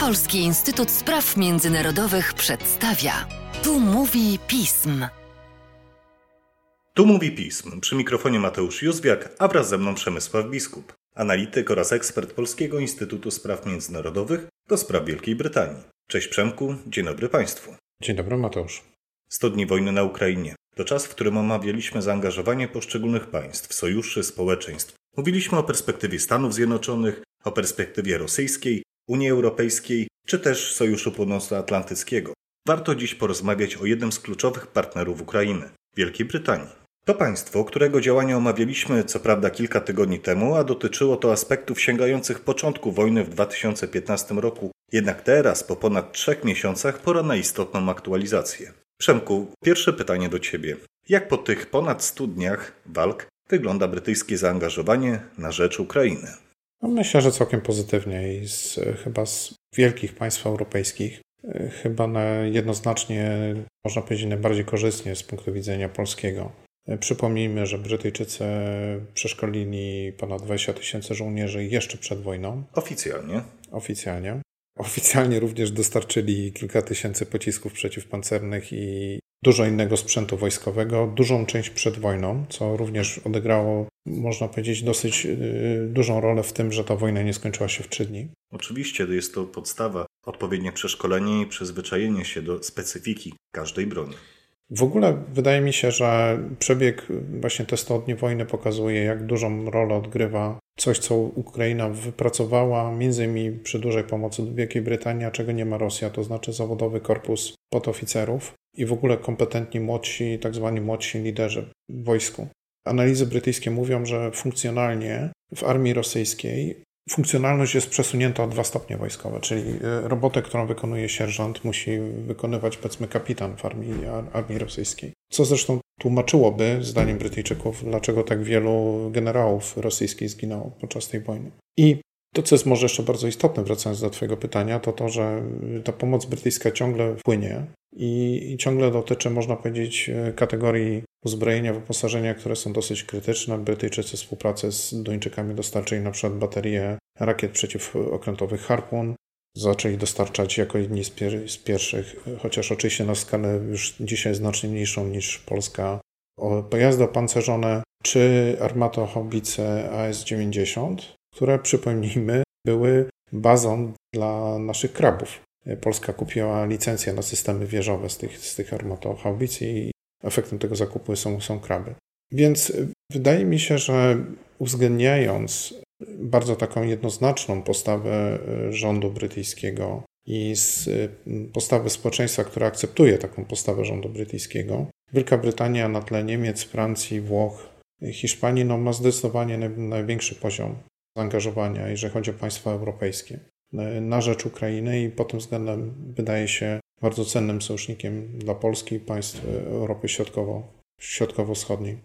Polski Instytut Spraw Międzynarodowych przedstawia. Tu mówi pism. Tu mówi pism. Przy mikrofonie Mateusz Józwiak, a wraz ze mną Przemysław Biskup, analityk oraz ekspert Polskiego Instytutu Spraw Międzynarodowych do spraw Wielkiej Brytanii. Cześć Przemku, dzień dobry Państwu. Dzień dobry Mateusz. 100 dni wojny na Ukrainie. To czas, w którym omawialiśmy zaangażowanie poszczególnych państw, sojuszy, społeczeństw. Mówiliśmy o perspektywie Stanów Zjednoczonych, o perspektywie rosyjskiej, Unii Europejskiej czy też Sojuszu Północnoatlantyckiego. Warto dziś porozmawiać o jednym z kluczowych partnerów Ukrainy Wielkiej Brytanii. To państwo, którego działania omawialiśmy co prawda kilka tygodni temu, a dotyczyło to aspektów sięgających początku wojny w 2015 roku. Jednak teraz, po ponad trzech miesiącach, pora na istotną aktualizację. Przemku, pierwsze pytanie do Ciebie. Jak po tych ponad 100 dniach walk wygląda brytyjskie zaangażowanie na rzecz Ukrainy? No myślę, że całkiem pozytywnie i z, chyba z wielkich państw europejskich, chyba na jednoznacznie, można powiedzieć, najbardziej korzystnie z punktu widzenia polskiego. Przypomnijmy, że Brytyjczycy przeszkolili ponad 20 tysięcy żołnierzy jeszcze przed wojną. Oficjalnie. Oficjalnie. Oficjalnie również dostarczyli kilka tysięcy pocisków przeciwpancernych i dużo innego sprzętu wojskowego, dużą część przed wojną, co również odegrało, można powiedzieć, dosyć y, dużą rolę w tym, że ta wojna nie skończyła się w trzy dni. Oczywiście jest to podstawa, odpowiednie przeszkolenie i przyzwyczajenie się do specyfiki każdej broni. W ogóle wydaje mi się, że przebieg właśnie te 100 dni wojny pokazuje, jak dużą rolę odgrywa coś, co Ukraina wypracowała, między innymi przy dużej pomocy Wielkiej Brytanii, a czego nie ma Rosja, to znaczy zawodowy korpus podoficerów i w ogóle kompetentni młodsi, tak zwani młodsi liderzy w wojsku. Analizy brytyjskie mówią, że funkcjonalnie w armii rosyjskiej funkcjonalność jest przesunięta o dwa stopnie wojskowe, czyli e, robotę, którą wykonuje sierżant, musi wykonywać powiedzmy kapitan w armii, armii rosyjskiej. Co zresztą tłumaczyłoby, zdaniem Brytyjczyków, dlaczego tak wielu generałów rosyjskich zginęło podczas tej wojny. I to, co jest może jeszcze bardzo istotne, wracając do Twojego pytania, to to, że ta pomoc brytyjska ciągle płynie i, i ciągle dotyczy, można powiedzieć, kategorii uzbrojenia, wyposażenia, które są dosyć krytyczne. Brytyjczycy współpracę z Duńczykami dostarczyli na przykład baterie rakiet przeciwokrętowych Harpoon, zaczęli dostarczać jako jedni z, pier z, pierwszych, chociaż oczywiście na skalę już dzisiaj znacznie mniejszą niż Polska, pojazdy opancerzone czy armatohaubice AS-90, które przypomnijmy były bazą dla naszych krabów. Polska kupiła licencję na systemy wieżowe z tych, z tych armatohaubic i efektem tego zakupu są, są kraby. Więc wydaje mi się, że uwzględniając bardzo taką jednoznaczną postawę e, rządu brytyjskiego i z e, postawy społeczeństwa, które akceptuje taką postawę rządu brytyjskiego, Wielka Brytania na tle Niemiec, Francji, Włoch, Hiszpanii no, ma zdecydowanie największy poziom zaangażowania, jeżeli chodzi o państwa europejskie, e, na rzecz Ukrainy i pod tym względem wydaje się bardzo cennym sojusznikiem dla Polski i państw Europy Środkowo, Środkowo-Wschodniej.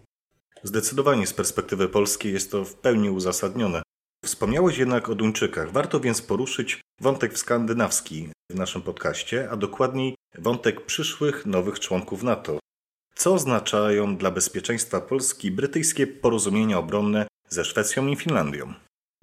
Zdecydowanie z perspektywy polskiej jest to w pełni uzasadnione. Wspomniałeś jednak o Duńczykach. Warto więc poruszyć wątek skandynawski w naszym podcaście, a dokładniej wątek przyszłych nowych członków NATO. Co oznaczają dla bezpieczeństwa Polski brytyjskie porozumienia obronne ze Szwecją i Finlandią?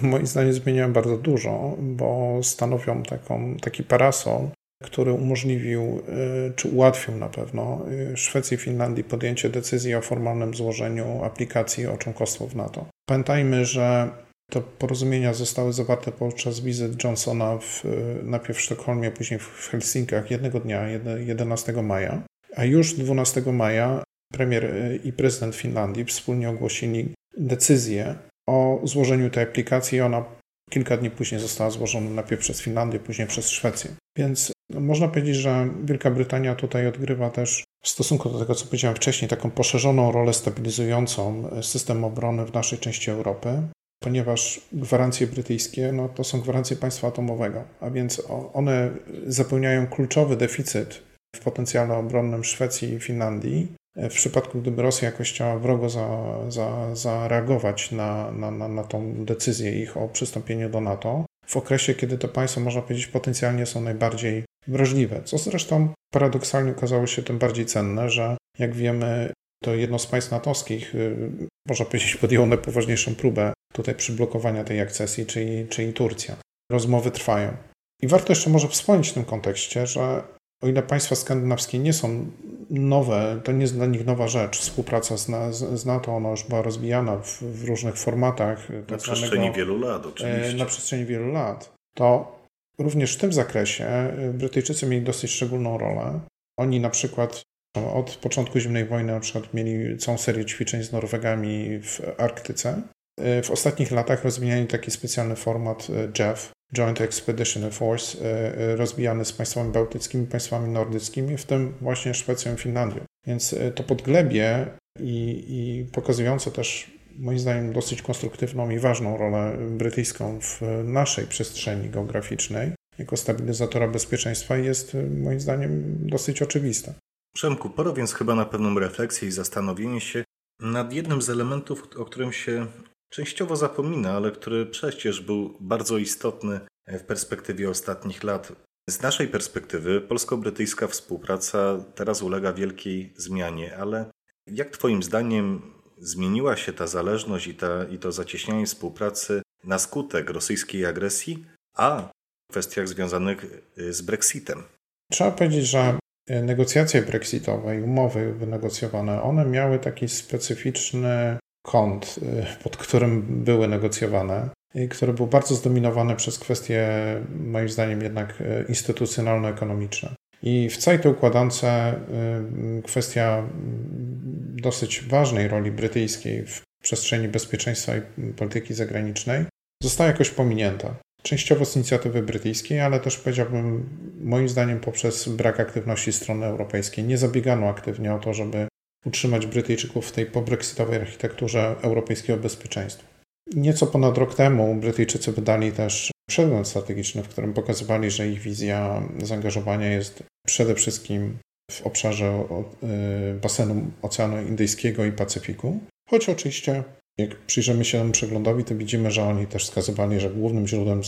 Moim zdaniem zmieniają bardzo dużo, bo stanowią taką, taki parasol, który umożliwił y, czy ułatwił na pewno y, Szwecji i Finlandii podjęcie decyzji o formalnym złożeniu aplikacji o członkostwo w NATO. Pamiętajmy, że te porozumienia zostały zawarte podczas wizyt Johnsona w, najpierw w Sztokholmie, później w Helsinkach jednego dnia, 11 maja. A już 12 maja premier i prezydent Finlandii wspólnie ogłosili decyzję o złożeniu tej aplikacji. Ona kilka dni później została złożona najpierw przez Finlandię, później przez Szwecję. Więc można powiedzieć, że Wielka Brytania tutaj odgrywa też w stosunku do tego, co powiedziałem wcześniej, taką poszerzoną rolę stabilizującą system obrony w naszej części Europy ponieważ gwarancje brytyjskie no, to są gwarancje państwa atomowego, a więc one zapełniają kluczowy deficyt w potencjale obronnym Szwecji i Finlandii. W przypadku, gdyby Rosja jakoś chciała wrogo za, za, zareagować na, na, na, na tą decyzję ich o przystąpieniu do NATO, w okresie, kiedy te państwa, można powiedzieć, potencjalnie są najbardziej wrażliwe, co zresztą paradoksalnie okazało się tym bardziej cenne, że jak wiemy, to jedno z państw natowskich, y, można powiedzieć, podjęło najpoważniejszą próbę tutaj przyblokowania tej akcesji, czyli, czyli Turcja. Rozmowy trwają. I warto jeszcze może wspomnieć w tym kontekście, że o ile państwa skandynawskie nie są nowe, to nie jest dla nich nowa rzecz. Współpraca z, z NATO ona już była rozwijana w, w różnych formatach. Na tak przestrzeni wielu lat, oczywiście. Na przestrzeni wielu lat. To również w tym zakresie Brytyjczycy mieli dosyć szczególną rolę. Oni na przykład od początku zimnej wojny na przykład mieli całą serię ćwiczeń z Norwegami w Arktyce. W ostatnich latach rozwijali taki specjalny format JEF, Joint Expedition Force, e, e, rozbijany z państwami bałtyckimi, państwami nordyckimi, w tym właśnie Szwecją i Finlandią. Więc e, to podglebie i, i pokazujące też moim zdaniem dosyć konstruktywną i ważną rolę brytyjską w naszej przestrzeni geograficznej jako stabilizatora bezpieczeństwa jest moim zdaniem dosyć oczywiste. Przemku, pora więc chyba na pewną refleksję i zastanowienie się nad jednym z elementów, o którym się częściowo zapomina, ale który przecież był bardzo istotny w perspektywie ostatnich lat. Z naszej perspektywy polsko-brytyjska współpraca teraz ulega wielkiej zmianie, ale jak Twoim zdaniem zmieniła się ta zależność i, ta, i to zacieśnianie współpracy na skutek rosyjskiej agresji, a w kwestiach związanych z Brexitem? Trzeba powiedzieć, że negocjacje brexitowe i umowy wynegocjowane, one miały taki specyficzny kąt, y, pod którym były negocjowane, i który był bardzo zdominowany przez kwestie, moim zdaniem, jednak y, instytucjonalno-ekonomiczne. I w całej tej układance y, kwestia dosyć ważnej roli brytyjskiej w przestrzeni bezpieczeństwa i polityki zagranicznej została jakoś pominięta. Częściowo z inicjatywy brytyjskiej, ale też powiedziałbym, moim zdaniem, poprzez brak aktywności strony europejskiej. Nie zabiegano aktywnie o to, żeby utrzymać Brytyjczyków w tej pobrexitowej architekturze europejskiego bezpieczeństwa. Nieco ponad rok temu Brytyjczycy wydali też przegląd strategiczny, w którym pokazywali, że ich wizja zaangażowania jest przede wszystkim w obszarze y, basenu Oceanu Indyjskiego i Pacyfiku, choć oczywiście jak przyjrzymy się przeglądowi, to widzimy, że oni też wskazywali, że głównym źródłem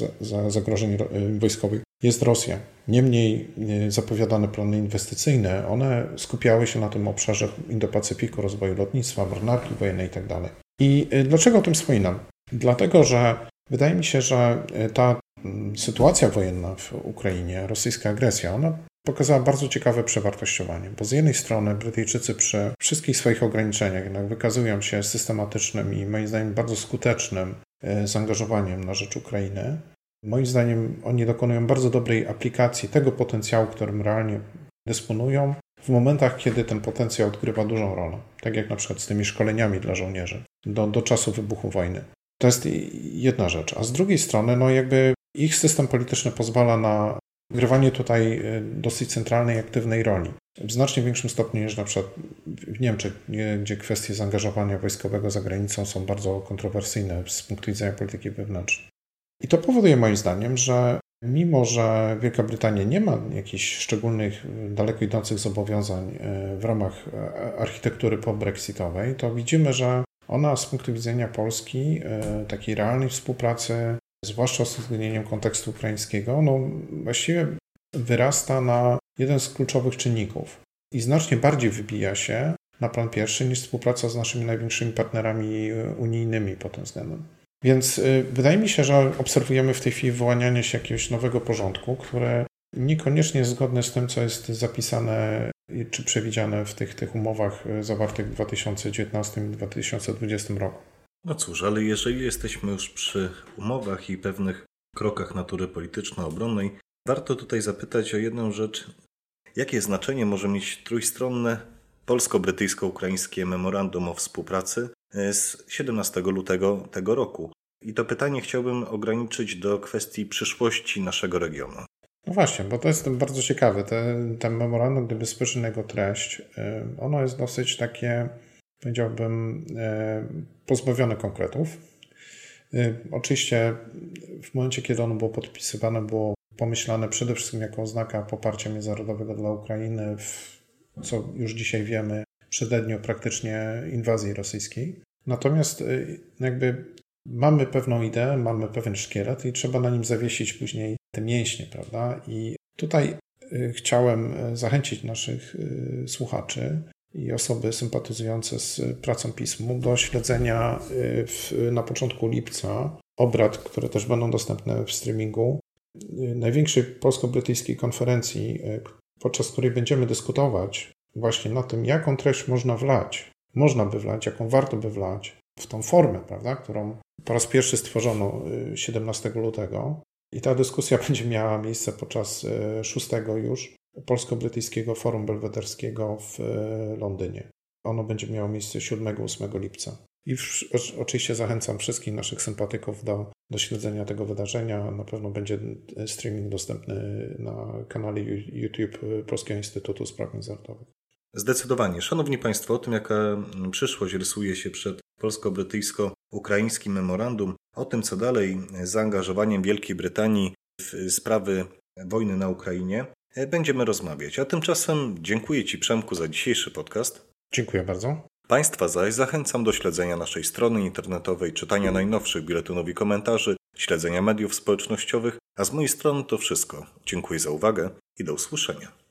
zagrożeń y, wojskowych jest Rosja. Niemniej y, zapowiadane plany inwestycyjne, one skupiały się na tym obszarze Indo-Pacyfiku, rozwoju lotnictwa, marynarki wojennej itd. Tak I y, dlaczego o tym wspominam? Dlatego, że wydaje mi się, że ta mm, sytuacja wojenna w Ukrainie, rosyjska agresja, ona pokazała bardzo ciekawe przewartościowanie, bo z jednej strony Brytyjczycy przy wszystkich swoich ograniczeniach jednak wykazują się systematycznym i moim zdaniem bardzo skutecznym e, zaangażowaniem na rzecz Ukrainy. Moim zdaniem oni dokonują bardzo dobrej aplikacji tego potencjału, którym realnie dysponują, w momentach, kiedy ten potencjał odgrywa dużą rolę, tak jak na przykład z tymi szkoleniami dla żołnierzy do, do czasu wybuchu wojny. To jest jedna rzecz. A z drugiej strony, no jakby ich system polityczny pozwala na grywanie tutaj e, dosyć centralnej, aktywnej roli. W znacznie większym stopniu niż na przykład w Niemczech, gdzie kwestie zaangażowania wojskowego za granicą są bardzo kontrowersyjne z punktu widzenia polityki wewnętrznej. I to powoduje moim zdaniem, że mimo, że Wielka Brytania nie ma jakichś szczególnych, daleko idących zobowiązań e, w ramach architektury po-brexitowej, to widzimy, że ona z punktu widzenia Polski, takiej realnej współpracy zwłaszcza z uwzględnieniem kontekstu ukraińskiego, no właściwie wyrasta na jeden z kluczowych czynników i znacznie bardziej wybija się na plan pierwszy niż współpraca z naszymi największymi partnerami unijnymi pod tym względem. Więc y, wydaje mi się, że obserwujemy w tej chwili wyłanianie się jakiegoś nowego porządku, które niekoniecznie jest zgodne z tym, co jest zapisane czy przewidziane w tych, tych umowach y, zawartych w 2019 i 2020 roku. No cóż, ale jeżeli jesteśmy już przy umowach i pewnych krokach natury polityczno-obronnej, warto tutaj zapytać o jedną rzecz. Jakie znaczenie może mieć trójstronne polsko-brytyjsko-ukraińskie memorandum o współpracy z 17 lutego tego roku? I to pytanie chciałbym ograniczyć do kwestii przyszłości naszego regionu. No właśnie, bo to jest bardzo ciekawe. Ten, ten memorandum, gdyby spojrzeć na jego treść, y, ono jest dosyć takie powiedziałbym, e, pozbawione konkretów. E, oczywiście w momencie, kiedy ono było podpisywane, było pomyślane przede wszystkim jako oznaka poparcia międzynarodowego dla Ukrainy, w, co już dzisiaj wiemy, przededniu praktycznie inwazji rosyjskiej. Natomiast e, jakby mamy pewną ideę, mamy pewien szkielet i trzeba na nim zawiesić później te mięśnie, prawda? I tutaj chciałem zachęcić naszych słuchaczy i osoby sympatyzujące z pracą pismu do śledzenia y, w, na początku lipca obrad, które też będą dostępne w streamingu największej polsko-brytyjskiej konferencji, podczas której będziemy dyskutować właśnie na tym, jaką treść można wlać, można by wlać, jaką warto by wlać w tą formę, prawda, którą po raz pierwszy stworzono 17 lutego. I ta dyskusja będzie miała miejsce podczas szóstego już Polsko-Brytyjskiego Forum Belwederskiego w Londynie. Ono będzie miało miejsce 7-8 lipca. I oczywiście zachęcam wszystkich naszych sympatyków do, do śledzenia tego wydarzenia. Na pewno będzie streaming dostępny na kanale YouTube Polskiego Instytutu Spraw Międzynarodowych. Zdecydowanie. Szanowni Państwo, o tym, jaka przyszłość rysuje się przed polsko-brytyjsko-ukraińskim memorandum, o tym, co dalej z zaangażowaniem Wielkiej Brytanii w sprawy wojny na Ukrainie, będziemy rozmawiać. A tymczasem dziękuję Ci, Przemku, za dzisiejszy podcast. Dziękuję bardzo. Państwa zaś zachęcam do śledzenia naszej strony internetowej, czytania najnowszych biletynów i komentarzy, śledzenia mediów społecznościowych, a z mojej strony to wszystko. Dziękuję za uwagę i do usłyszenia.